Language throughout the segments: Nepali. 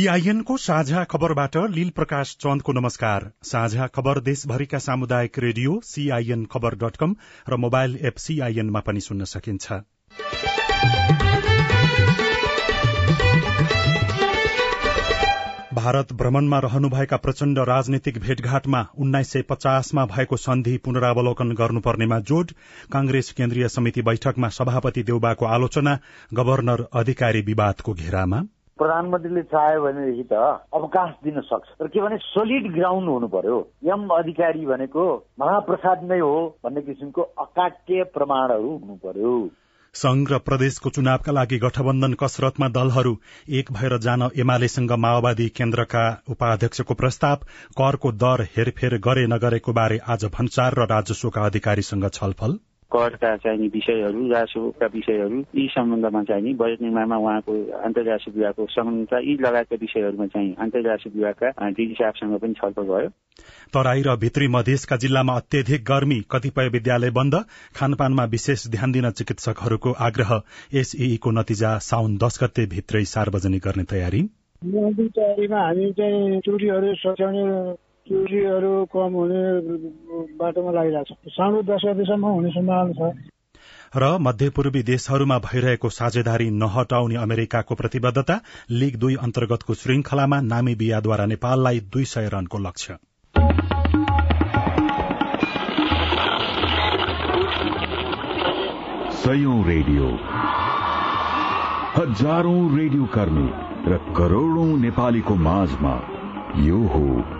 सीआईएनको साझा खबरबाट लील प्रकाश चन्दको नमस्कार। साझा खबर देशभरिका सामुदायिक रेडियो सीआईएन खबर डट कम र मोबाइल एप सीआईएनमा पनि सुन्न सकिन्छ। भारत भ्रमणमा रहनुभएका प्रचण्ड राजनीतिक भेटघाटमा उन्नाइस सय पचासमा भएको सन्धि पुनरावलोकन गर्नुपर्नेमा जोड कांग्रेस केन्द्रीय समिति बैठकमा सभापति देउबाको आलोचना गवर्नर अधिकारी विवादको घेरामा। प्रधानमन्त्रीले चाह्यो भनेदेखि त अवकाश दिन सक्छ। तर के भने सोलिड ग्राउन्ड हुनु पर्यो। यम अधिकारी भनेको महाप्रसाद नै हो भन्ने किसिमको अकाट्य प्रमाणहरू हुनु पर्यो। संघ र प्रदेशको चुनावका लागि गठबन्धन कसरतमा दलहरू एक भएर जान एमालेसँग माओवादी केन्द्रका उपाध्यक्षको प्रस्ताव करको दर हेरफेर गरे नगरेको बारे आज भन्सार र राजस्वका अधिकारीसँग छलफल। करका चाहिने विषयहरू राजस्वका विषयहरू यी सम्बन्धमा चाहिँ बजेट निर्माणमा उहाँको अन्तर्राष्ट्रिय विभागको संलग्नता यी लगायतका विषयहरूमा चाहिँ अन्तर्राष्ट्रिय विभागका डिजी साहबसँग पनि छलफल भयो। तराई र भित्री मधेसका जिल्लामा अत्यधिक गर्मी कतिपय विद्यालय बन्द खानपानमा विशेष ध्यान दिन चिकित्सकहरूको आग्रह। एसईको नतिजा साउन दश गते भित्रै सार्वजनिक गर्ने तयारी। हामी चाहिँ चुरीहरू सच्याउने चुरीहरू कम हुने बाटोमा लागिरहेको छ। साढे दस गतिसम्म हुने सम्भावना छ। र मध्यपूर्वी देशहरूमा भइरहेको साझेदारी नहटाउने अमेरिकाको प्रतिबद्धता लीग दुई अन्तर्गतको श्रृंखलामा नामिबियाद्वारा नेपाललाई दुई सय रनको लक्ष्य। सयौं रेडियो। हजारौं रेडियो कर्मी र करोड़ौं नेपालीको माझमा यो हो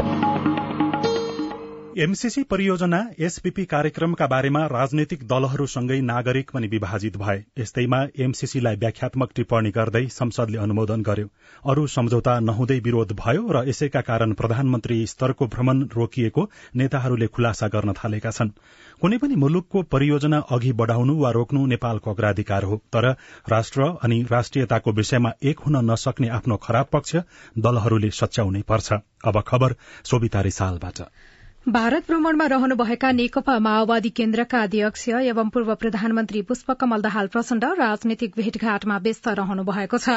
एमसीसी परियोजना एसपीपी कार्यक्रमका बारेमा राजनैतिक दलहरूसँगै नागरिक पनि विभाजित भए। यस्तैमा एमसीसीलाई व्याख्यात्मक टिप्पणी गर्दै संसदले अनुमोदन गर्यो। अरू सम्झौता नहुँदै विरोध भयो र यसैका कारण प्रधानमन्त्री स्तरको भ्रमण रोकिएको नेताहरूले खुलासा गर्न थालेका छन्। कुनै पनि मुलुकको परियोजना अघि बढ़ाउनु वा रोक्नु नेपालको अग्राधिकार हो। तर राष्ट्र अनि राष्ट्रियताको विषयमा एक हुन नसक्ने आफ्नो खराब पक्ष दलहरूले सच्याउनै पर्छ। अब खबर सोभिता रिसालबाट भारत भ्रमणमा रहनुभएका नेकपा माओवादी केन्द्रका अध्यक्ष एवं पूर्व प्रधानमन्त्री पुष्पकमल दाहाल प्रचण्ड राजनीतिक भेटघाटमा व्यस्त रहनु भएको छ।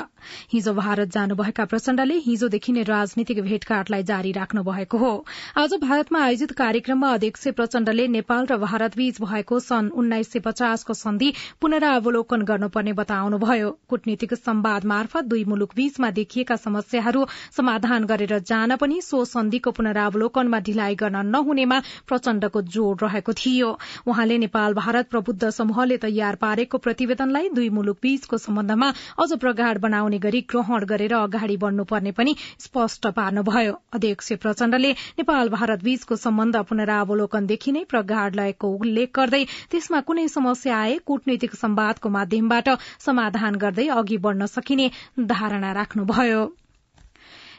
हिजो भारत जानुभएका प्रचण्डले हिजोदेखि नै राजनीतिक भेटघाटलाई जारी राख्नु भएको हो। आज भारतमा आयोजित कार्यक्रममा अध्यक्ष प्रचण्डले नेपाल र भारतबीच भएको सन् उन्नाइस सय पचासको सन्धि पुनरावलोकन गर्नुपर्ने बताउनुभयो। कूटनीतिक सम्वाद मार्फत दुई मुलुक बीचमा देखिएका समस्याहरू समाधान गरेर जान पनि सो सन्धिको पुनरावलोकनमा ढिलाइ गर्न नहुनेमा प्रचण्डको जोड़ रहेको थियो। उहाँले नेपाल भारत प्रबुद्ध समूहले तयार पारेको प्रतिवेदनलाई दुई मुलुक बीचको सम्बन्धमा अझ प्रगाढ़ बनाउने गरी ग्रहण गरेर अगाडि बढ़नुपर्ने पनि स्पष्ट पार्नुभयो। अध्यक्ष प्रचण्डले नेपाल भारत बीचको सम्बन्ध पुनरावलोकनदेखि नै प्रगाढ़ लयको उल्लेख गर्दै त्यसमा कुनै समस्या आए कूटनीतिक सम्वादको माध्यमबाट समाधान गर्दै अघि बढ़न सकिने धारणा राख्नुभयो।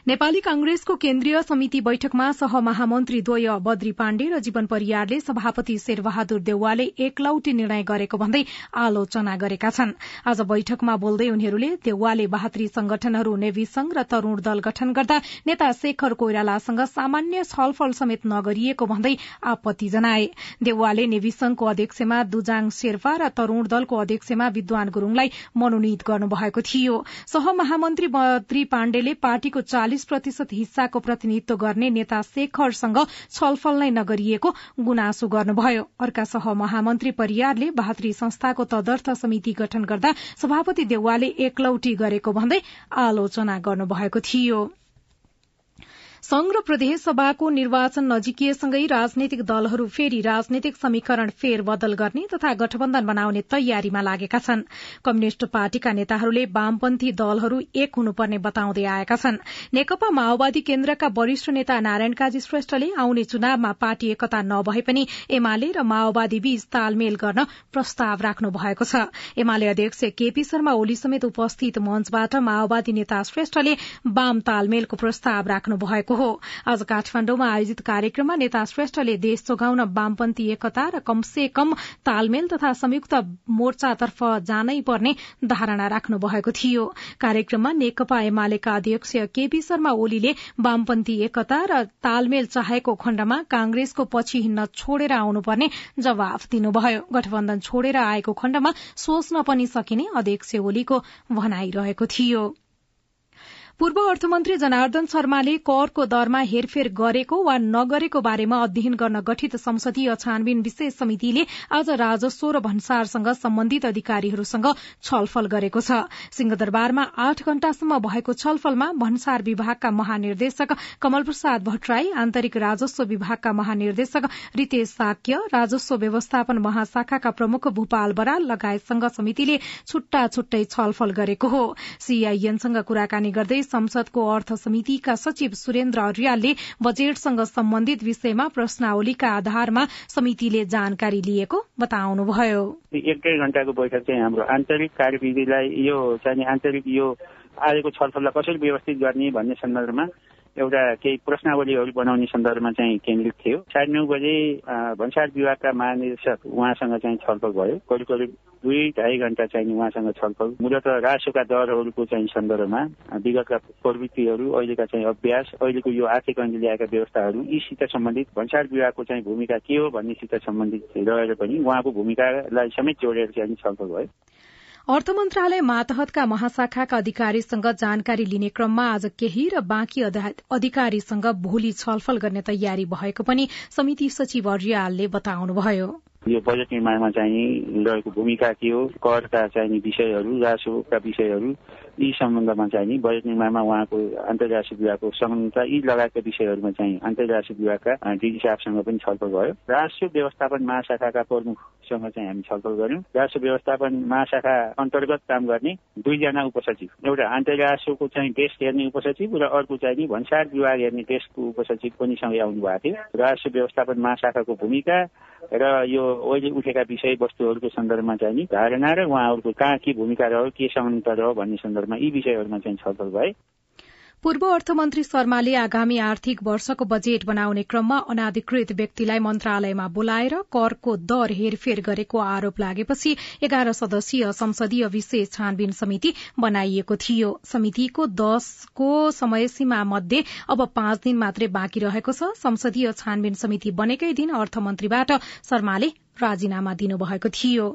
नेपाली कांग्रेसको केन्द्रीय समिति बैठकमा सहमहामन्त्री द्वय बद्री पाण्डे र जीवन परियारले सभापति शेरबहादुर देउवाले एकलौटी निर्णय गरेको भन्दै आलोचना गरेका छन्। आज बैठकमा बोल्दै उनीहरूले देउवाले बहादुरी संगठनहरू नेवी संघ र तरूण दल गठन गर्दा नेता शेखर कोइरालासँग सामान्य छलफल समेत नगरिएको भन्दै आपत्ति जनाए। देउवाले नेवी संघको अध्यक्षमा दुजाङ शेर्पा र तरूण दलको अध्यक्षमा विद्वान गुरूङलाई मनोनित गर्नुभएको थियो। सहमहामन्त्री बद्री पाण्डेले पार्टीको चालिस चालिस प्रतिशत हिस्साको प्रतिनिधित्व गर्ने नेता शेखरसँग छलफल नै नगरिएको गुनासो गर्नुभयो। अर्का सह महामन्त्री परियारले बहादुरी संस्थाको तदर्थ समिति गठन गर्दा सभापति देउवाले एकलौटी गरेको भन्दै आलोचना गर्नुभएको थियो। संघ र प्रदेश सभाको निर्वाचन नजिकिएसँगै राजनैतिक दलहरू फेरि राजनैतिक समीकरण फेरबदल गर्ने तथा गठबन्धन बनाउने तयारीमा लागेका छन्। कम्युनिष्ट पार्टीका नेताहरूले वामपन्थी दलहरू एक हुनुपर्ने बताउँदै आएका छन्। नेकपा माओवादी केन्द्रका वरिष्ठ नेता नारायण काजी श्रेष्ठले आउने चुनावमा पार्टी एकता नभए पनि एमाले र माओवादी बीच तालमेल गर्न प्रस्ताव राख्नु भएको छ। एमाले अध्यक्ष केपी शर्मा ओली समेत उपस्थित मञ्चबाट माओवादी नेता श्रेष्ठले वाम तालमेलको प्रस्ताव राख्नु भएको हो। आज काठमाण्डुमा आयोजित कार्यक्रममा नेता श्रेष्ठले देश जोगाउन वामपन्थी एकता र कमसे कम तालमेल तथा संयुक्त मोर्चातर्फ जानै पर्ने धारणा राख्नु भएको थियो। कार्यक्रममा नेकपा एमालेका अध्यक्ष केपी शर्मा ओलीले वामपन्थी एकता र तालमेल चाहेको खण्डमा कांग्रेसको पछि हिँड्न छोडेर आउनुपर्ने जवाफ दिनुभयो। गठबन्धन छोडेर आएको खण्डमा सोच्न पनि सकिने अध्यक्ष ओलीको भनाइरहेको थियो। पूर्व अर्थमन्त्री जनार्दन शर्माले करको दरमा हेरफेर गरेको वा नगरेको बारेमा अध्ययन गर्न गठित संसदीय छानबिन विशेष समितिले आज राजस्व र भन्सारसँग सम्बन्धित अधिकारीहरूसँग छलफल गरेको छ। सिंहदरबारमा आठ घण्टासम्म भएको छलफलमा भन्सार विभागका महानिर्देशक कमल प्रसाद भट्टराई आन्तरिक राजस्व विभागका महानिर्देशक रितेश साक्य राजस्व व्यवस्थापन महाशाखाका प्रमुख भूपाल बराल लगायतसँग समितिले छुट्टा छुट्टै छलफल गरेको हो। सीआईएनसँग कुराकानी गर्दै संसदको अर्थ समितिका सचिव सुरेन्द्र अर्यालले बजेटसँग सम्बन्धित विषयमा प्रश्नावलीका आधारमा समितिले जानकारी लिएको बताउनुभयो। एक घण्टाको बैठक चाहिँ हाम्रो आन्तरिक कार्यविधिलाई यो चाहिँ आन्तरिक यो आजको छलफललाई कसरी व्यवस्थित गर्ने भन्ने सन्दर्भमा एउटा केही प्रश्नावलीहरू बनाउने सन्दर्भमा चाहिँ केन्द्रित थियो। साढे नौ बजे भन्सार विभागका महानिर्देशक उहाँसँग चाहिँ छलफल भयो। करिब करिब दुई ढाई घण्टा चाहिँ उहाँसँग छलफल। मूलत राजस्वका दरहरूको चाहिँ सन्दर्भमा विगतका प्रवृत्तिहरू अहिलेका चाहिँ अभ्यास अहिलेको यो आर्थिक ऐनले ल्याएका व्यवस्थाहरू यीसित सम्बन्धित भन्सार विभागको चाहिँ भूमिका के हो भन्नेसित सम्बन्धित रहेर पनि उहाँको भूमिकालाई समेत जोडेर चाहिँ छलफल भयो। अर्थ मन्त्रालय मातहतका महाशाखाका अधिकारीसँग जानकारी लिने क्रममा आज केही र बाँकी अधिकारीसँग भोलि छलफल गर्ने तयारी भएको पनि समिति सचिव अर्यालले बताउनुभयो। यो बजेट निर्माणमा चाहिँ रहेको भूमिका के हो करका चाहिने विषयहरू राजस्वका विषयहरू यी सम्बन्धमा चाहिँ नि बजेट निर्माणमा उहाँको अन्तर्राष्ट्रिय विभागको संलग्नता यी लगायतका विषयहरूमा चाहिँ अन्तर्राष्ट्रिय विभागका डिजी साहबसँग पनि छलफल भयो। राष्ट्रिय व्यवस्थापन महाशाखाका प्रमुखसँग चाहिँ हामी छलफल गर्यौँ राष्ट्रिय व्यवस्थापन महाशाखा अन्तर्गत काम गर्ने दुईजना उपसचिव। एउटा अन्तर्राष्ट्रियको चाहिँ डेस्क हेर्ने उपसचिव र अर्को चाहिँ नि भन्सार विभाग हेर्ने डेस्कको उपसचिव पनि सँगै आउनु भएको थियो। राष्ट्रिय व्यवस्थापन महाशाखाको भूमिका र यो अहिले उठेका विषयवस्तुहरूको सन्दर्भमा चाहिँ नि धारणा र उहाँहरूको कहाँ के भूमिका रह्यो के समानता रह्यो भन्ने सन्दर्भमा यी विषयहरूमा चाहिँ छलफल भए पूर्व अर्थमन्त्री शर्माले आगामी आर्थिक वर्षको बजेट बनाउने क्रममा अनाधिकृत व्यक्तिलाई मन्त्रालयमा बोलाएर करको दर हेरफेर गरेको आरोप लागेपछि एघार सदस्यीय संसदीय विशेष छानबिन समिति बनाइएको थियो। समितिको दशको समयसीमा मध्ये अब पाँच दिन मात्रै बाँकी रहेको छ। संसदीय छानबिन समिति बनेकै दिन अर्थमन्त्रीबाट शर्माले राजीनामा दिनुभएको थियो।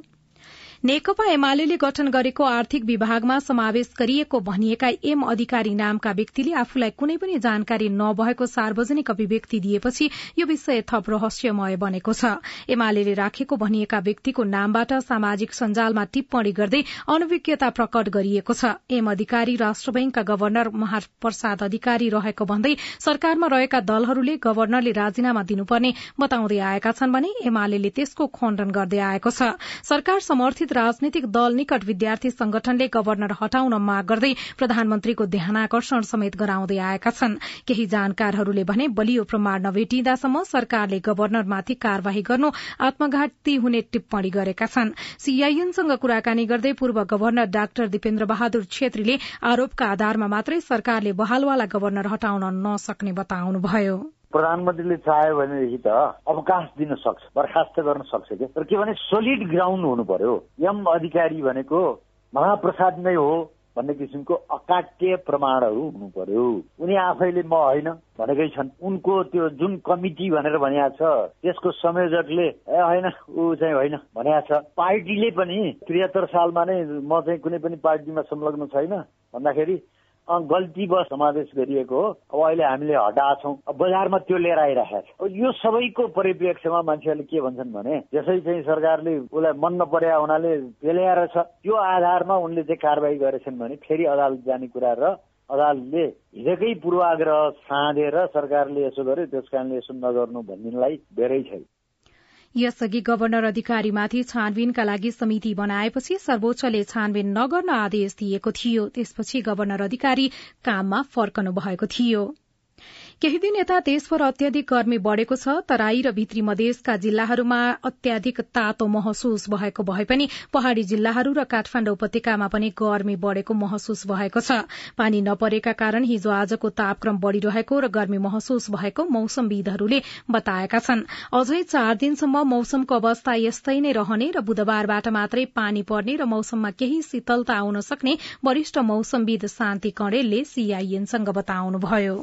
नेकपा एमाले गठन गरेको आर्थिक विभागमा समावेश गरिएको भनिएका एम अधिकारी नामका व्यक्तिले आफूलाई कुनै पनि जानकारी नभएको सार्वजनिक अभिव्यक्ति दिएपछि यो विषय थप रहस्यमय बनेको छ। एमाले राखेको भनिएका व्यक्तिको नामबाट सामाजिक सञ्जालमा टिप्पणी गर्दै अनभिज्ञता प्रकट गरिएको छ। एम अधिकारी राष्ट्र बैंकका गवर्नर महाप्रसाद अधिकारी रहेको भन्दै सरकारमा रहेका दलहरूले गवर्नरले राजीनामा दिनुपर्ने बताउँदै आएका छन् भने एमाले त्यसको खण्डन गर्दै आएको छ। सरकार समर्थित राजनीतिक दल निकट विद्यार्थी संगठनले गवर्नर हटाउन माग गर्दै प्रधानमन्त्रीको ध्यानकर्षण समेत गराउँदै आएका छन्। केही जानकारहरूले भने बलियो प्रमाण नभेटिँदासम्म सरकारले गवर्नरमाथि कार्यवाही गर्नु आत्मघाती हुने टिप्पणी गरेका छन्। सीआईएनसँग कुराकानी गर्दै पूर्व गवर्नर डाक्टर दिपेन्द्र बहादुर छेत्रीले आरोपका आधारमा मात्रै सरकारले बहालवाला गवर्नर हटाउन नसक्ने बताउनुभयो। प्रधानमन्त्रीले चाह्यो भनेदेखि त अवकाश दिन सक्छ बर्खास्त गर्न सक्छ क्या। तर के भने सोलिड ग्राउन्ड हुनु पर्यो। यम अधिकारी भनेको महाप्रसाद नै हो भन्ने किसिमको अकाट्य प्रमाणहरू हुनु पर्यो। उनी आफैले म होइन भनेकै छन्। उनको त्यो जुन कमिटी भनेर भनिएको छ त्यसको संयोजकले ए होइन ऊ चाहिँ होइन भनिएको छ। पार्टीले पनि त्रिहत्तर सालमा नै म चाहिँ कुनै पनि पार्टीमा संलग्न छैन भन्दाखेरि गल्ती बस समावेश गरिएको हो। अब अहिले हामीले हटाएछौँ बजारमा त्यो लिएर आइरहेको छ। यो सबैको परिप्रेक्ष्यमा मान्छेहरूले के भन्छन् भने त्यसै चाहिँ सरकारले उसलाई मन नपर्या हुनाले पेल्याएर छ। त्यो आधारमा उनले चाहिँ कारवाही गरेछन् भने फेरि अदालत जाने कुरा र अदालतले हिजकै पूर्वाग्रह साँधेर सरकारले यसो गर्यो त्यस कारणले यसो नगर्नु भनिदिनलाई धेरै छैन। यसअघि गवर्नर अधिकारीमाथि छानबिनका लागि समिति बनाएपछि सर्वोच्चले छानबिन नगर्न आदेश दिएको थियो। त्यसपछि गवर्नर अधिकारी काममा फर्कनु भएको थियो। केही दिन यता देशभर अत्याधिक गर्मी बढ़ेको छ तराई र भित्री मधेसका जिल्लाहरूमा अत्याधिक तातो महसुस भएको भए पनि पहाड़ी जिल्लाहरू र काठमाण्डु उपत्यकामा पनि गर्मी बढ़ेको महसुस भएको छ। पानी नपरेका कारण हिजो आजको तापक्रम बढ़िरहेको र गर्मी महसुस भएको मौसमविदहरूले बताएका छन्। अझै चार दिनसम्म मौसमको अवस्था यस्तै नै रहने र बुधबारबाट मात्रै पानी पर्ने र मौसममा केही शीतलता आउन सक्ने वरिष्ठ मौसमविद शान्ति कणेलले सीआईएनसँग बताउनुभयो।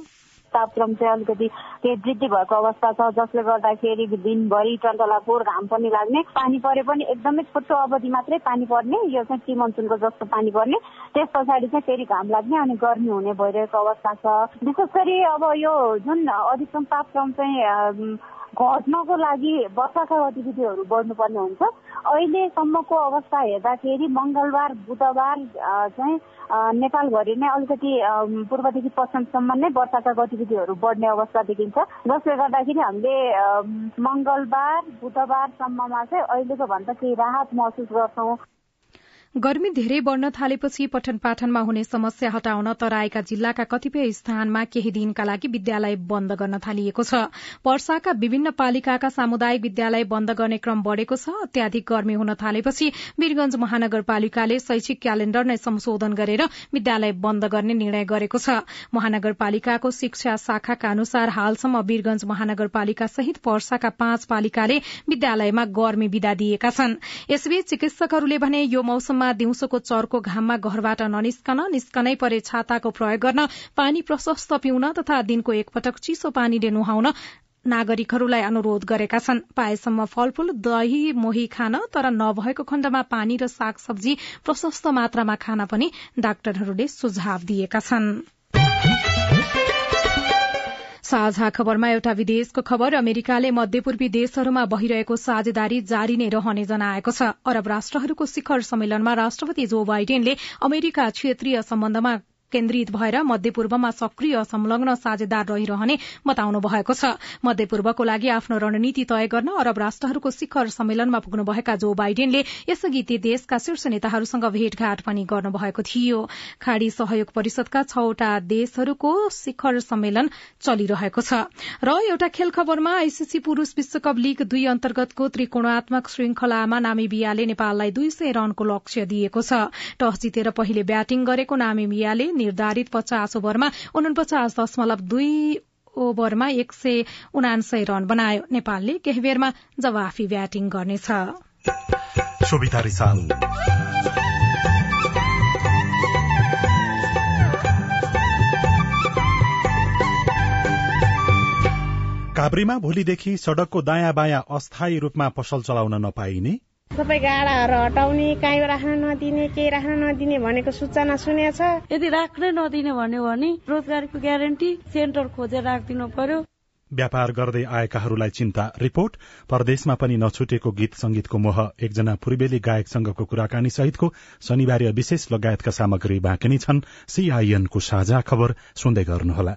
तापक्रम चाहिँ अलिकति केही वृद्धि भएको अवस्था छ जसले गर्दाखेरि दिनभरि टन्टलापुर घाम पनि लाग्ने पानी परे पनि एकदमै छोटो अवधि मात्रै पानी पर्ने यो चाहिँ टी मनसुनको जस्तो पानी पर्ने त्यस पछाडि चाहिँ फेरि घाम लाग्ने अनि गर्मी हुने भइरहेको अवस्था छ। विशेष गरी अब यो जुन अधिकतम तापक्रम चाहिँ घट्नको लागि वर्षाका गतिविधिहरू बढ्नुपर्ने हुन्छ। अहिलेसम्मको अवस्था हेर्दाखेरि मङ्गलबार बुधबार चाहिँ नेपालभरि नै अलिकति पूर्वदेखि पश्चिमसम्म नै वर्षाका गतिविधिहरू बढ्ने अवस्था देखिन्छ। जसले गर्दाखेरि हामीले मङ्गलबार बुधबारसम्ममा चाहिँ अहिलेको भन्दा केही राहत महसुस गर्छौँ। गर्मी धेरै बढ़न थालेपछि पठन पाठनमा हुने समस्या हटाउन तराईका जिल्लाका कतिपय स्थानमा केही दिनका लागि विद्यालय बन्द गर्न थालिएको छ। वर्षाका विभिन्न पालिकाका सामुदायिक विद्यालय बन्द गर्ने क्रम बढ़ेको छ। अत्याधिक गर्मी हुन थालेपछि वीरगंज महानगरपालिकाले शैक्षिक क्यालेण्डर नै संशोधन गरेर विद्यालय बन्द गर्ने निर्णय गरेको छ। महानगरपालिकाको शिक्षा शाखाका अनुसार हालसम्म वीरगंज महानगरपालिका सहित वर्षाका पाँच पालिकाले विद्यालयमा गर्मी विदा दिएका छन्। यसबीच चिकित्सकहरूले भने यो मौसममा दिउँसोको चर्को घाममा घरबाट ननिस्कन निस्कनै परे छाताको प्रयोग गर्न पानी प्रशस्त पिउन तथा दिनको एकपटक चिसो पानीले नुहाउन नागरिकहरूलाई अनुरोध गरेका छन्। पाएसम्म फलफूल दही मोही खान तर नभएको खण्डमा पानी र साग सब्जी प्रशस्त मात्रामा खान पनि डाक्टरहरूले सुझाव दिएका छन्। साझा खबरमा एउटा विदेशको खबर अमेरिकाले मध्यपूर्वी देशहरूमा बहिरहेको साझेदारी जारी नै रहने जनाएको छ। अरब राष्ट्रहरूको शिखर सम्मेलनमा राष्ट्रपति जो बाइडेनले अमेरिका क्षेत्रीय सम्बन्धमा केन्द्रित भएर मध्यपूर्वमा सक्रिय संलग्न साझेदार रहिरहने बताउनु भएको छ। मध्यपूर्वको लागि आफ्नो रणनीति तय गर्न अरब राष्ट्रहरूको शिखर सम्मेलनमा पुग्नुभएका जो बाइडेनले यसअघि ती देशका शीर्ष नेताहरूसँग भेटघाट पनि गर्नुभएको थियो। खाड़ी सहयोग परिषदका छवटा देशहरूको शिखर सम्मेलन चलिरहेको छ। र एउटा खेल खबरमा आईसीसी पुरूष विश्वकप लीग दुई अन्तर्गतको त्रिकोणात्मक श्रृंखलामा नामिबियाले नेपाललाई दुई सय रनको लक्ष्य दिएको छ। टस जितेर पहिले ब्याटिङ गरेको नामिबियाले निर्धारित पचास ओभरमा उनपचास दशमलव दुई ओभरमा एक सय उनासय रन बनायो। नेपालले केही बेरमा जवाफी ब्याटिङ गर्नेछ। काभ्रीमा भोलिदेखि सड़कको दायाँ बायाँ अस्थायी रूपमा पसल चलाउन नपाइने सबै गाडाहरू हटाउने काहीँ राख्न नदिने केही राख्न नदिने भनेको सूचना सुनेको छ यदि राख्नै नदिने भन्यो भने रोजगारीको ग्यारेन्टी सेन्टर खोजेर राखिदिनु पर्यो। व्यापार गर्दै आएकाहरूलाई चिन्ता रिपोर्ट। परदेशमा पनि नछुटेको गीत संगीतको मोह। एकजना पूर्वेली गायकसँगको कुराकानी सहितको शनिबार विशेष लगायतका सामग्री बाँकी नै छन्। सीआईएनको साझा खबर सुन्दै गर्नुहोला।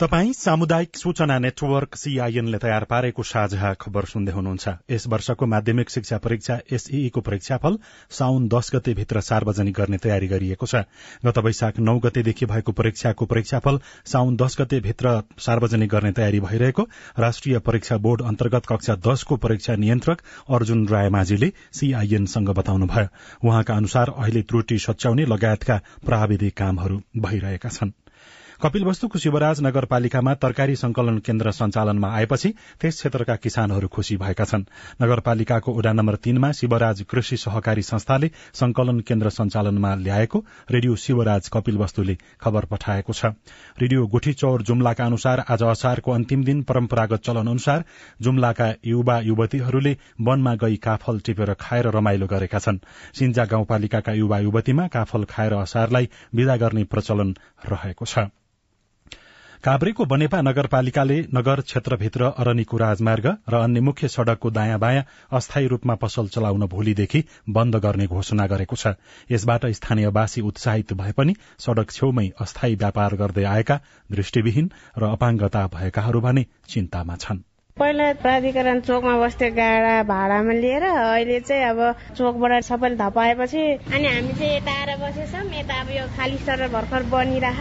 तपाई सामुदायिक सूचना नेटवर्क सीआईएनले तयार पारेको साझा खबर सुन्दै हुनुहुन्छ। यस वर्षको माध्यमिक शिक्षा परीक्षा एसईई को परीक्षाफल साउन दश गते भित्र सार्वजनिक गर्ने तयारी गरिएको छ। गत वैशाख नौ गतेदेखि भएको परीक्षाको परीक्षाफल साउन दश गते भित्र सार्वजनिक गर्ने तयारी भइरहेको राष्ट्रिय परीक्षा बोर्ड अन्तर्गत कक्षा दशको परीक्षा नियन्त्रक अर्जुन रायमाझीले सीआईएनसँग बताउनुभयो। उहाँका अनुसार अहिले त्रुटि सच्याउने लगायतका प्राविधिक कामहरू भइरहेका छनृ। कपिलवस्तुको शिवराज नगरपालिकामा तरकारी संकलन केन्द्र सञ्चालनमा आएपछि त्यस क्षेत्रका किसानहरू खुशी भएका छन्। नगरपालिकाको वडा नम्बर तीनमा शिवराज कृषि सहकारी संस्थाले संकलन केन्द्र सञ्चालनमा ल्याएको रेडियो शिवराज कपिलवस्तुले खबर पठाएको छ। रेडियो गुठी चौर जुम्लाका अनुसार आज असारको अन्तिम दिन परम्परागत चलन अनुसार जुम्लाका युवा युवतीहरूले वनमा गई काफल टिपेर खाएर रमाइलो गरेका छन्। सिन्जा गाउँपालिकाका युवा युवतीमा काफल खाएर असारलाई विदा गर्ने प्रचलन रहेको छ। काभ्रेको बनेपा नगरपालिकाले नगर क्षेत्रभित्र अरनीको राजमार्ग र अन्य मुख्य सड़कको दायाँ बायाँ अस्थायी रूपमा पसल चलाउन भोलिदेखि बन्द गर्ने घोषणा गरेको छ। यसबाट स्थानीयवासी उत्साहित भए पनि सड़क छेउमै अस्थायी व्यापार गर्दै आएका दृष्टिविहीन र अपाङ्गता भएकाहरू भने चिन्तामा छन्। पहिला प्राधिकरण चोकमा बस्थ्यो गाडा भाडामा लिएर अहिले चाहिँ अब चोकबाट सबैले धपाएपछि अनि हामी चाहिँ यता आएर बसेछौँ। यता अब यो खाली सडर भर्खर बनिरह।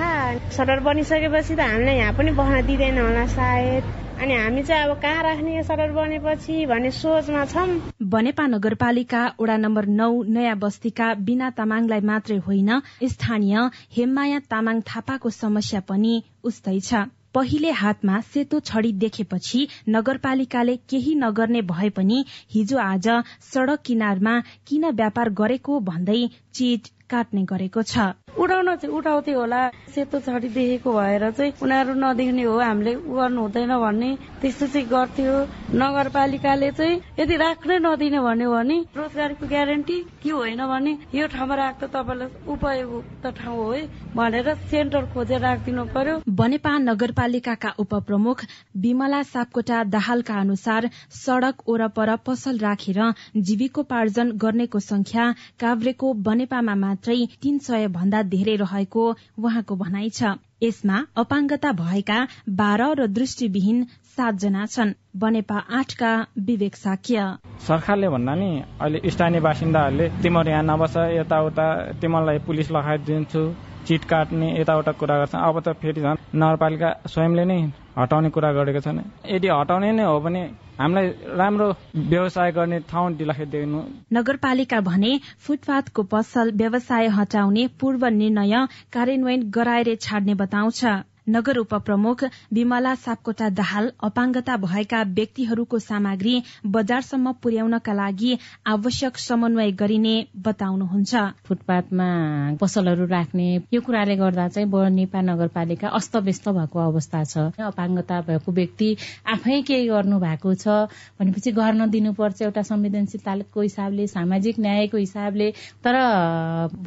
सडर बनिसकेपछि त हामीलाई यहाँ पनि बस्न दिँदैन होला सायद। अनि हामी चाहिँ अब कहाँ राख्ने सडर बनेपछि भन्ने सोचमा छौँ। बनेपा नगरपालिका वडा नम्बर नौ नयाँ बस्तीका बिना तामाङलाई मात्रै होइन। स्थानीय हेममाया तामाङ थापाको समस्या पनि उस्तै छ। पहिले हातमा सेतो छडी देखेपछि नगरपालिकाले केही नगर्ने भए पनि हिजो आज सड़क किनारमा किन व्यापार गरेको भन्दै चिट काट्ने गरेको छ। उठाउन चाहिँ उठाउँथे होला। सेतो छडी देखेको भएर चाहिँ उनीहरू नदेख्ने हो हामीले गर्नु हुँदैन भन्ने त्यस्तो चाहिँ गर्थ्यो। नगरपालिकाले चाहिँ यदि राख्नै नदिने भन्यो भने रोजगारीको ग्यारेन्टी के होइन भने यो ठाउँमा राख्दा तपाईँलाई उपयुक्त ठाउँ हो है भनेर सेन्टर खोजेर राखिदिनु पर्यो। बनेपा नगरपालिकाका उपप्रमुख विमला सापकोटा दाहालका अनुसार सड़क ओरपर पसल राखेर जीविकोपार्जन गर्नेको संख्या काभ्रेको बनेपामा मात्रै तीन सय भन्दा धेरै रहेको उहाँको भनाइ छ। यसमा अपाङ्गता भएका बाह्र र दृष्टिविहीन सातजना छन्। बनेपा आठका विवेक साक्य। सरकारले भन्दा नि अहिले स्थानीय बासिन्दाहरूले तिमीहरू यहाँ नबस यताउता तिमीलाई पुलिस लगाइदिन्छु चिट काट्ने यताउता कुरा गर्छ अब त फेरि झन् नगरपालिका स्वयंले नै हटाउने कुरा गरेको छन्। यदि हटाउने नै हो भने हामीलाई राम्रो व्यवसाय गर्ने ठाउँ दिलाइदिनु नगरपालिका भने फुटपाथको पसल व्यवसाय हटाउने पूर्व निर्णय कार्यान्वयन गराएर छाड्ने बताउँछ। नगर उपप्रमुख विमला सापकोटा दाहाल अपाङ्गता भएका व्यक्तिहरूको सामग्री बजारसम्म पुर्याउनका लागि आवश्यक समन्वय गरिने बताउनुहुन्छ। फुटपाथमा पसलहरू राख्ने यो कुराले गर्दा चाहिँ बनेपा नगरपालिका अस्तव्यस्त भएको अवस्था छ। अपाङ्गता भएको व्यक्ति आफै केही गर्नु भएको छ भनेपछि गर्न दिनुपर्छ एउटा संवेदनशीलताको हिसाबले सामाजिक न्यायको हिसाबले। तर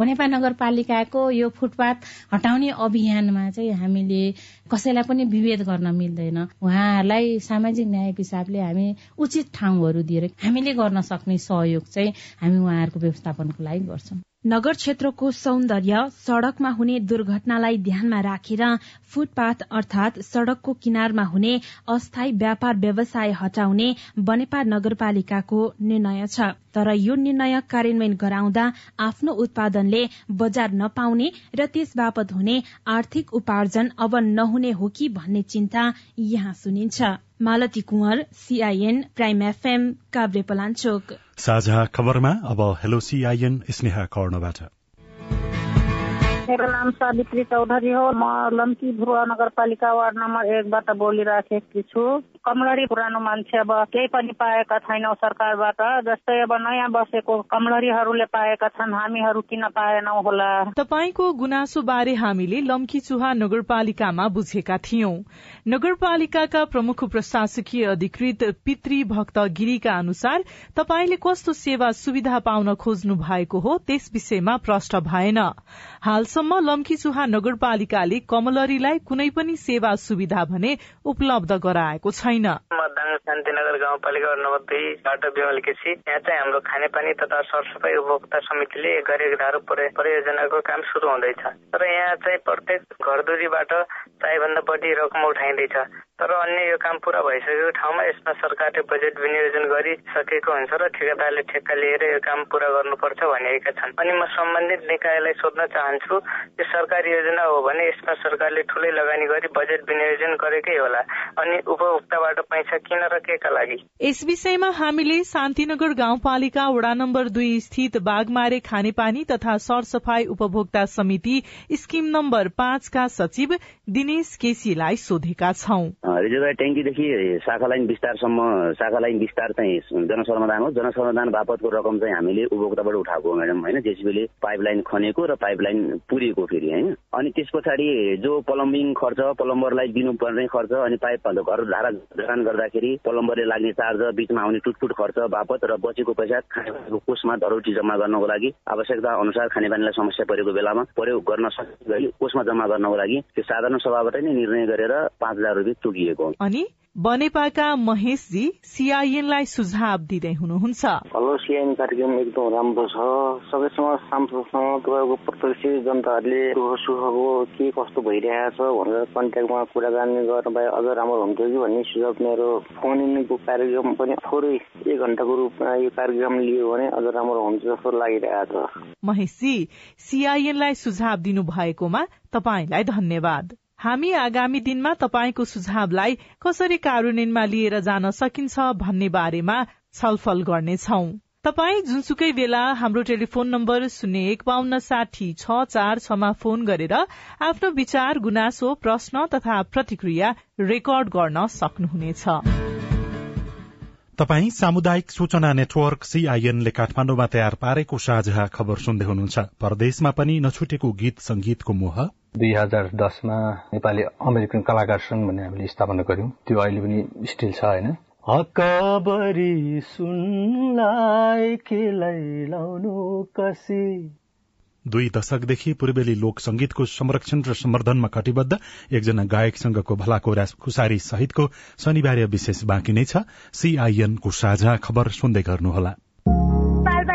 बनेपा नगरपालिकाको यो फुटपाथ हटाउने अभियानमा चाहिँ हामीले कसैलाई पनि विभेद गर्न मिल्दैन। उहाँहरूलाई सामाजिक न्यायको हिसाबले हामी उचित ठाउँहरू दिएर हामीले गर्न सक्ने सहयोग चाहिँ हामी उहाँहरूको व्यवस्थापनको लागि गर्छौँ। नगर क्षेत्रको सौन्दर्य सड़कमा हुने दुर्घटनालाई ध्यानमा राखेर फुटपाथ अर्थात सड़कको किनारमा हुने अस्थायी व्यापार व्यवसाय हटाउने बनेपा नगरपालिकाको निर्णय छ। तर यो निर्णय कार्यान्वयन गराउँदा आफ्नो उत्पादनले बजार नपाउने र त्यस बापत हुने आर्थिक उपार्जन अब नहुने हो कि भन्ने चिन्ता यहाँ सुनिन्छ। Malati Kunwar CIN prime FM Kavre Palanchok साझा खबरमा अब हेलो सीआईएन स्नेहा कर्णबाट। मेरो नाम सावित्री चौधरी हो। म लम्की भुवा नगरपालिका वार्ड नम्बर एकबाट बोलिराखेकी छु। कमलरी पुरानो मान्छे अब केही पनि पाएका छैनौ सरकारबाट जस्तै अब नयाँ बसेको कमलरीहरूले पाएका छन् हामीहरू किन पाएनौ होला? तपाईँको गुनासो बारे हामीले लम्की चुहा नगरपालिकामा बुझेका थियौं। नगरपालिकाका प्रमुख प्रशासकीय अधिकृत पितृ भक्त गिरीका अनुसार तपाईँले कस्तो सेवा सुविधा पाउन खोज्नु भएको हो त्यस विषयमा प्रष्ट भएन। हालसम्म लम्की चुहा नगरपालिकाले कमलरीलाई कुनै पनि सेवा सुविधा भने उपलब्ध गराएको छैन। मतदान शान्तिनगर गाउँपालिका नम्बर दुईबाट विमल केसी यहाँ चाहिँ हाम्रो खानेपानी तथा सरसफाई उपभोक्ता समितिले गरेको धारो परियोजनाको काम शुरू हुँदैछ। तर यहाँ चाहिँ प्रत्येक घरदुरीबाट चाहिँभन्दा बढी रकम उठाइँदैछ। तर अन्य यो काम पूरा भइसकेको ठाउँमा यसमा सरकारले बजेट विनियोजन गरिसकेको हुन्छ र ठेकेदारले ठेक्का लिएर यो काम पूरा गर्नुपर्छ भनिएका छन्। अनि म सम्बन्धित निकायलाई सोध्न चाहन्छु यो सरकारी योजना हो भने यसमा सरकारले ठुलै लगानी गरी बजेट विनियोजन गरेकै होला। अनि उपभोक्ताबाट पैसा किन र के का लागि? यस विषयमा हामीले शान्तिनगर गाउँपालिका वडा नम्बर दुई स्थित बागमारे खानेपानी तथा सरसफाई उपभोक्ता समिति स्किम नम्बर पाँचका सचिव दिनेश केसीलाई सोधेका छौं। रिजर्भर ट्याङ्कीदेखि शाखा लाइन विस्तारसम्म शाखा लाइन विस्तार चाहिँ जनसमाधान हो। जनसमाधान बापतको रकम चाहिँ हामीले उपभोक्ताबाट उठाएको हो म्याडम होइन? जेसिबीले पाइप लाइन खनेको र पाइप लाइन पुरेको फेरि होइन? अनि त्यस पछाडि जो प्लम्बिङ खर्च प्लम्बरलाई दिनुपर्ने खर्च अनि पाइप घर धारा जडान गर्दाखेरि प्लम्बरले लाग्ने चार्ज बिचमा आउने टुटफुट खर्च बापत र बचेको पैसा खानेपानीको कोषमा धरौटी जम्मा गर्नको लागि आवश्यकता अनुसार खानेपानीलाई समस्या परेको बेलामा प्रयोग गर्न सकिने कोषमा जम्मा गर्नको लागि त्यो साधारण सभाबाट नै निर्णय गरेर पाँच हजार रुपियाँ तोकिएको अनि? बनेपाका महेशजी सीआईएनलाई सुझाव दिँदै हुनुहुन्छ। हेलो सीआईएन कार्यक्रम एकदम राम्रो छ। सबैसँग सांसदसँग तपाईँको प्रत्यक्ष जनताहरूले दुःख सुखको के कस्तो भइरहेछ भनेर कन्ट्याक्टमा कुराकानी गर्न भए अझ राम्रो हुन्थ्यो कि भन्ने सुझाव मेरो फोन इनको कार्यक्रम पनि थोरै एक घण्टाको रूपमा यो कार्यक्रम लियो भने अझ राम्रो हुन्छ जस्तो लागिरहेछ। महेशजी सीआईएनलाई सुझाव दिनु भएकोमा तपाईँलाई धन्यवाद। हामी आगामी दिनमा तपाईँको सुझावलाई कसरी कार्यान्वयनमा लिएर जान सकिन्छ भन्ने बारेमा छलफल गर्नेछौ। तपाई जुनसुकै बेला हाम्रो टेलिफोन नम्बर शून्य एक बान्न साठी छ चार छमा फोन गरेर आफ्नो विचार गुनासो प्रश्न तथा प्रतिक्रिया रेकर्ड गर्न सक्नुहुनेछ। तपाई सामुदायिक सूचना नेटवर्क सीआईएनले काठमाण्डुमा तयार पारेको साझा खबर सुन्दै हुनुहुन्छ। परदेशमा पनि नछुटेको गीत संगीतको मोह। दुई हजार दसमा नेपाली अमेरिकन कलाकार संघ भन्ने हामीले स्थापना गर्यौं त्यो अहिले पनि स्टिल छ होइन। हकबरी सुनलाई कसी? दुई दशकदेखि पूर्वेली लोक संगीतको संरक्षण र सम्वर्धनमा कटिबद्ध एकजना गायकसँगको भलाको खुसारी सहितको शनिबार विशेष बाँकी नै छ। सीआईएनको साझा खबर सुन्दै गर्नुहोला।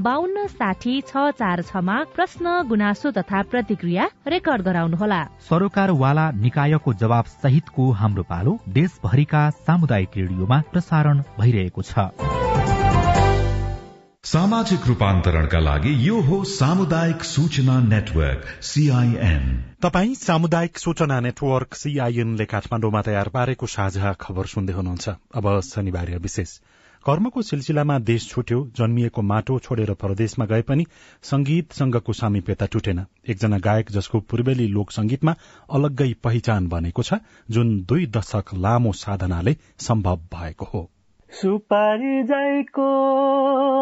बान्न साठी छ चार छमा प्रश्न गुनासो तथा प्रतिक्रिया रेकर्ड गराउनुहोला। सरोकारवाला निकायको जवाब सहितको हाम्रो पालो देशभरिका सामुदायिक रेडियोमा प्रसारण भइरहेको छ। सामाजिक रूपान्तरणका लागि यो हो सामुदायिक सूचना नेटवर्क सीआईएन तपाई सामुदायिक सूचना नेटवर्क सीआईएनले काठमाडौँमा तयार पारेको साझा खबर सुन्दै हुनुहुन्छ। अब शनिबार विशेष। कर्मको सिलसिलामा देश छुट्यो जन्मिएको माटो छोडेर परदेशमा गए पनि संगीतसँगको सामिप्यता टुटेन। एकजना गायक जसको पूर्वेली लोक संगीतमा अलग्गै पहिचान बनेको छ जुन दुई दशक लामो साधनाले सम्भव भएको हो। सुपारी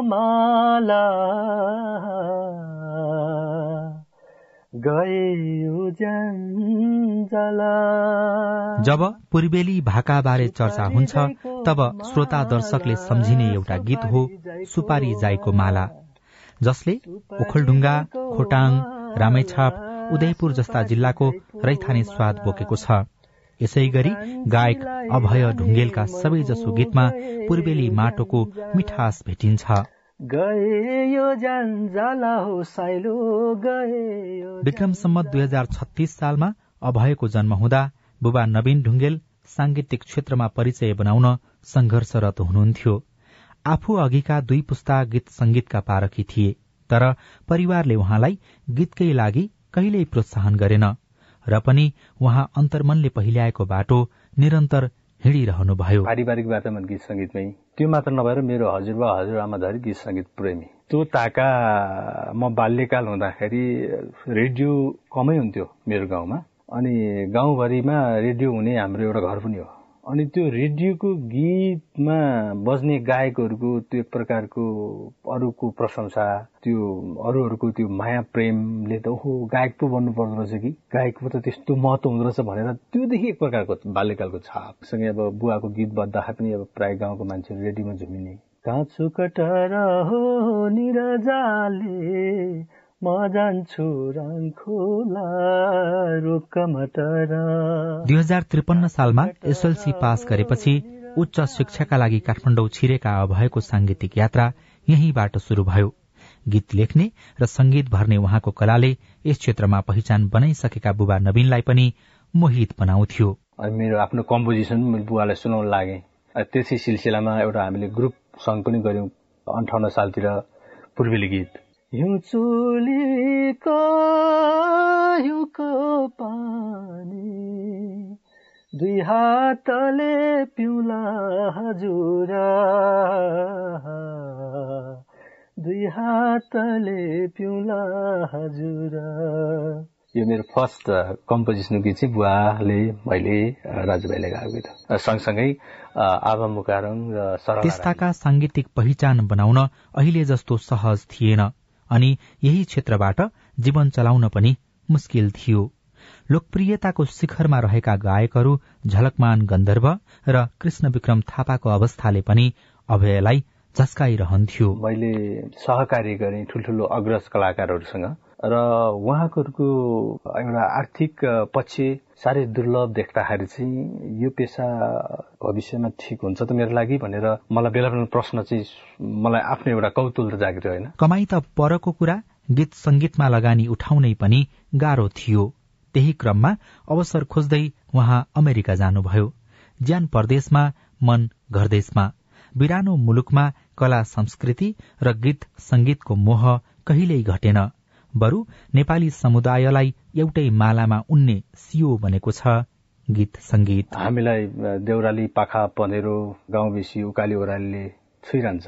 माला। जब पूर्वेली भाकाबारे चर्चा हुन्छ तब श्रोता दर्शकले सम्झिने एउटा गीत हो सुपारी जाईको माला। जसले ओखलढुङ्गा खोटाङ रामेछाप उदयपुर जस्ता जिल्लाको रैथाने स्वाद बोकेको छ। यसै गरी गायक अभय ढुङ्गेलका सबैजसो गीतमा पूर्वेली माटोको मिठास भेटिन्छ। विक्रमसम्म दुई हजार छत्तीस सालमा अभयको जन्म हुँदा बुबा नवीन ढुङ्गेल सांगीतिक क्षेत्रमा परिचय बनाउन संघर्षरत हुनुहुन्थ्यो। आफू अघिका दुई पुस्ता गीत संगीतका पारखी थिए तर परिवारले उहाँलाई गीतकै लागि कहिल्यै प्रोत्साहन गरेन र पनि उहाँ अन्तर्मनले पहिल्याएको बाटो निरन्तर हिँडिरहनुभयो। पारिवारिक वातावरण गीत संगीतमै त्यो मात्र नभएर मेरो हजुरबा हजुरआमा धरि गीत संगीत प्रेमी। त्यो ताका म बाल्यकाल हुँदाखेरि रेडियो कमै हुन्थ्यो मेरो गाउँमा। अनि गाउँभरिमा रेडियो हुने हाम्रो एउटा घर पनि हो। अनि त्यो रेडियोको गीतमा बज्ने गायकहरूको त्यो प्रकारको अरूको प्रशंसा त्यो अरूहरूको त्यो माया प्रेमले त ओहो गायक पो बन्नु पर्दो रहेछ कि? गायक पो त त्यस्तो महत्व हुँदो रहेछ भनेर त्योदेखि एक प्रकारको बाल्यकालको छापसँगै अब बुवाको गीत बज्दाखेरि पनि अब प्राय गाउँको मान्छेहरू रेडियोमा झुमिने। काँचो कटर हो निरजाले म जान्छु दुई हजार त्रिपन्न सालमा एसएलसी पास गरेपछि उच्च शिक्षाका लागि काठमाडौँ छिरेका अभयको सांगीतिक यात्रा यहीँबाट शुरू भयो। गीत लेख्ने र संगीत भर्ने उहाँको कलाले यस क्षेत्रमा पहिचान बनाइसकेका बुबा नवीनलाई पनि मोहित बनाउँथ्यो। मेरो आफ्नो कम्पोजिसन बुवालाई सुनाउन लागे। त्यसै सिलसिलामा एउटा हामीले ग्रुप सङ्ग पनि गर्यौं अन्ठाउन्न सालतिर पूर्वेली गीत। हिउँचुलीको हिउँको पानी दुई हातले पिउला हजुर। दुई हातले पिउला हजुर। यो मेरो फर्स्ट कम्पोजिसन गीत चाहिँ बुवाले मैले राजुभाइले गाएको गीत सँगसँगै आभा मुकारङ र त्यस्ताका साङ्गीतिक पहिचान बनाउन अहिले जस्तो सहज थिएन। अनि यही क्षेत्रबाट जीवन चलाउन पनि मुस्किल थियो। लोकप्रियताको शिखरमा रहेका गायकहरू झलकमान गन्धर्व र कृष्ण विक्रम थापाको अवस्थाले पनि अभयलाई झस्काइरहन्थ्यो। मैले सहकारी गरेँ ठुल्ठुलो अग्रज कलाकारहरूसँग। र उहाँहरूको एउटा आर्थिक पक्ष साह्रै दुर्लभ देख्दाखेरि चाहिँ यो पेसा भविष्यमा ठिक हुन्छ त मेरो लागि भनेर मलाई बेला बेला प्रश्न चाहिँ मलाई आफ्नो एउटा कौतुल जागिर होइन। कमाई त परको कुरा गीत संगीतमा लगानी उठाउनै पनि गाह्रो थियो। त्यही क्रममा अवसर खोज्दै उहाँ अमेरिका जानुभयो। ज्यान परदेशमा मन घरदेशमा। बिरानो मुलुकमा कला संस्कृति र गीत संगीतको मोह कहिल्यै घटेन। बरु नेपाली समुदायलाई एउटै मालामा उन्ने सियो बनेको छ गीत संगीत हामीलाई देउराली पाखा पनेरो गाउँ बेसी उकाली ओह्रालीले छुइरहन्छ।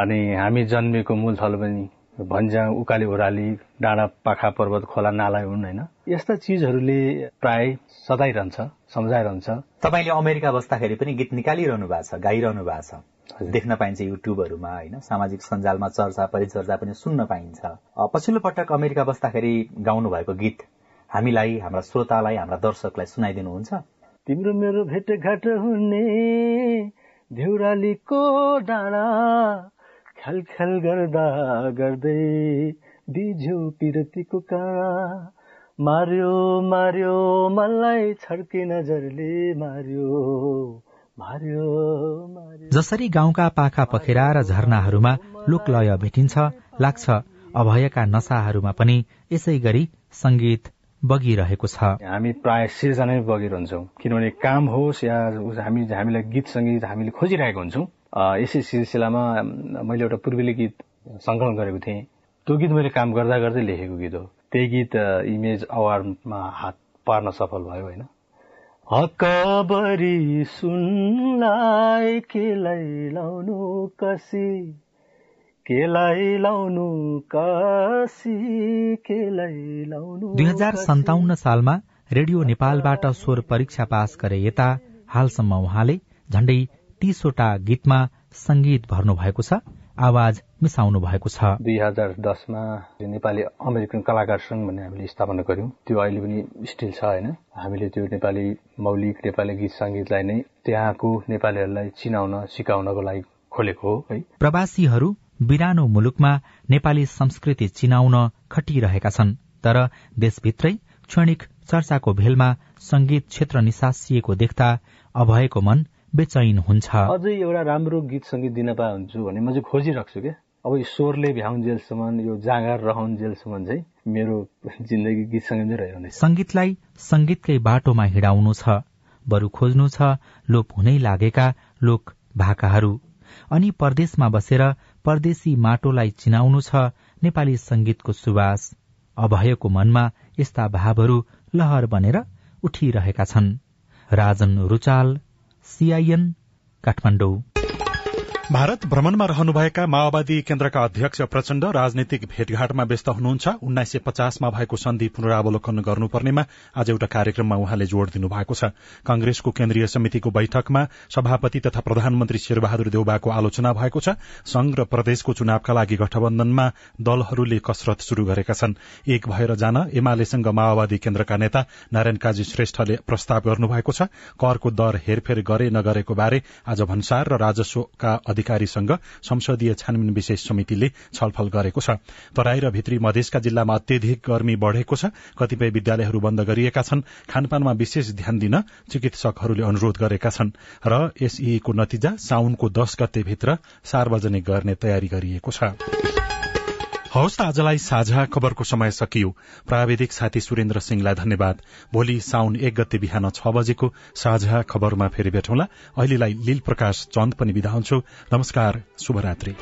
अनि हामी जन्मेको मूल थल पनि भन्ज्याङ उकाली ओह्राली डाँडा पाखा पर्वत खोला नाला हुन् होइन? यस्ता चिजहरूले प्राय सदाइरहन्छ सम्झाइरहन्छ। तपाईँले अमेरिका बस्दाखेरि पनि गीत निकालिरहनु भएको छ गाइरहनु भएको छ। देख्न पाइन्छ युट्युबहरूमा होइन? सामाजिक सञ्जालमा चर्चा परिचर्चा पनि सुन्न पाइन्छ। पछिल्लो पटक अमेरिका बस्दाखेरि गाउनु भएको गीत हामीलाई हाम्रा श्रोतालाई हाम्रा दर्शकलाई सुनाइदिनुहुन्छ। तिम्रो मेरो भेटघाट हुने धिउरालीको डाँडा ख्याल गर्दा गर्दै बिझ्यो पिरतीको काँडा। मार्यो मार्यो मलाई छड्के नजरले मार्यो। जसरी गाउँका पाखा पखेरा र झरनाहरूमा लोकलय भेटिन्छ लाग्छ अभयका नसाहरूमा पनि यसै गरी संगीत बगिरहेको छ। हामी प्राय सिर्जना बगिरहन्छौँ किनभने काम होस् या हामी हामीलाई गीत सङ्गीत हामीले खोजिरहेको हुन्छौँ। यसै सिलसिलामा मैले एउटा पूर्वेली गीत सङ्कलन गरेको थिएँ। त्यो गीत मैले काम गर्दा गर्दै लेखेको गीत हो। त्यही गीत इमेज अवार्डमा हात पार्न सफल भयो होइन? हकबरी सुनलाई केलाई लाउनु कसी? दुई हजार सन्ताउन्न सालमा रेडियो नेपालबाट स्वर परीक्षा पास गरे यता हालसम्म उहाँले झण्डै तीसवटा गीतमा संगीत भर्नु भएको छ। आवाज मिसाउनु भएको छ। दुई हजार दसमा नेपाली अमेरिकन कलाकार संघ भन्ने हामीले स्थापना गर्यौं त्यो अहिले पनि स्टिल छ होइन। हामीले त्यो नेपाली मौलिक नेपाली गीत संगीतलाई नै त्यहाँको नेपालीहरूलाई चिनाउन सिकाउनको लागि खोलेको हो है। प्रवासीहरू बिरानो मुलुकमा नेपाली संस्कृति चिनाउन खटिरहेका छन्। तर देशभित्रै क्षणिक चर्चाको भेलमा संगीत क्षेत्र निसासिएको देख्दा अभयको मन बेचैन हुन्छ। अझै एउटा राम्रो गीत सङ्गीत दिन पाए हुन्छु भने म चाहिँ खोजिराख्छु क्या अब यो स्वरले भ्याउन्जेलसम्म यो जाँगर रहन्जेलसम्म चाहिँ मेरो जिन्दगी गीतसँग नै रहने संगीतलाई संगीतकै बाटोमा हिँडाउनु छ बरु खोज्नु छ लोप हुनै लागेका लोक भाकाहरू। अनि परदेशमा बसेर परदेशी माटोलाई चिनाउनु छ नेपाली संगीतको सुवास। अभयको मनमा यस्ता भावहरू लहर बनेर उठिरहेका छन्। राजन रुचाल सीआईएन काठमाडौँ भारत भ्रमणमा रहनुभएका माओवादी केन्द्रका अध्यक्ष प्रचण्ड राजनीतिक भेटघाटमा व्यस्त हुनुहुन्छ। उन्नाइस सय पचासमा भएको सन्धि पुनरावलोकन गर्नुपर्नेमा आज एउटा कार्यक्रममा उहाँले जोड़ दिनुभएको छ। कंग्रेसको केन्द्रीय समितिको बैठकमा सभापति तथा प्रधानमन्त्री शेरबहादुर देउबाको आलोचना भएको छ। संघ र प्रदेशको चुनावका लागि गठबन्धनमा दलहरूले कसरत शुरू गरेका छन्। एक भएर जान एमालेसँग माओवादी केन्द्रका नेता नारायण काजी श्रेष्ठले प्रस्ताव गर्नुभएको छ। करको दर हेरफेर गरे नगरेको बारे आज भन्सार र राजस्वका अधिकारीसँग संसदीय छानबिन विशेष समितिले छलफल गरेको छ। तराई र भित्री मधेसका जिल्लामा अत्यधिक गर्मी बढ़ेको छ। कतिपय विद्यालयहरू बन्द गरिएका छन्। खानपानमा विशेष ध्यान दिन चिकित्सकहरूले अनुरोध गरेका छन् र एसईको नतिजा साउनको दश गतेभित्र सार्वजनिक गर्ने तयारी गरिएको छ। हवस् आजलाई साझा खबरको समय सकियो। प्राविधिक साथी सुरेन्द्र सिंहलाई धन्यवाद। भोलि साउन एक गते बिहान छ बजेको साझा खबरमा फेरि भेटौँला। अहिलेलाई लील प्रकाश चन्द पनि विदा हुन्छु। नमस्कार शुभरात्री।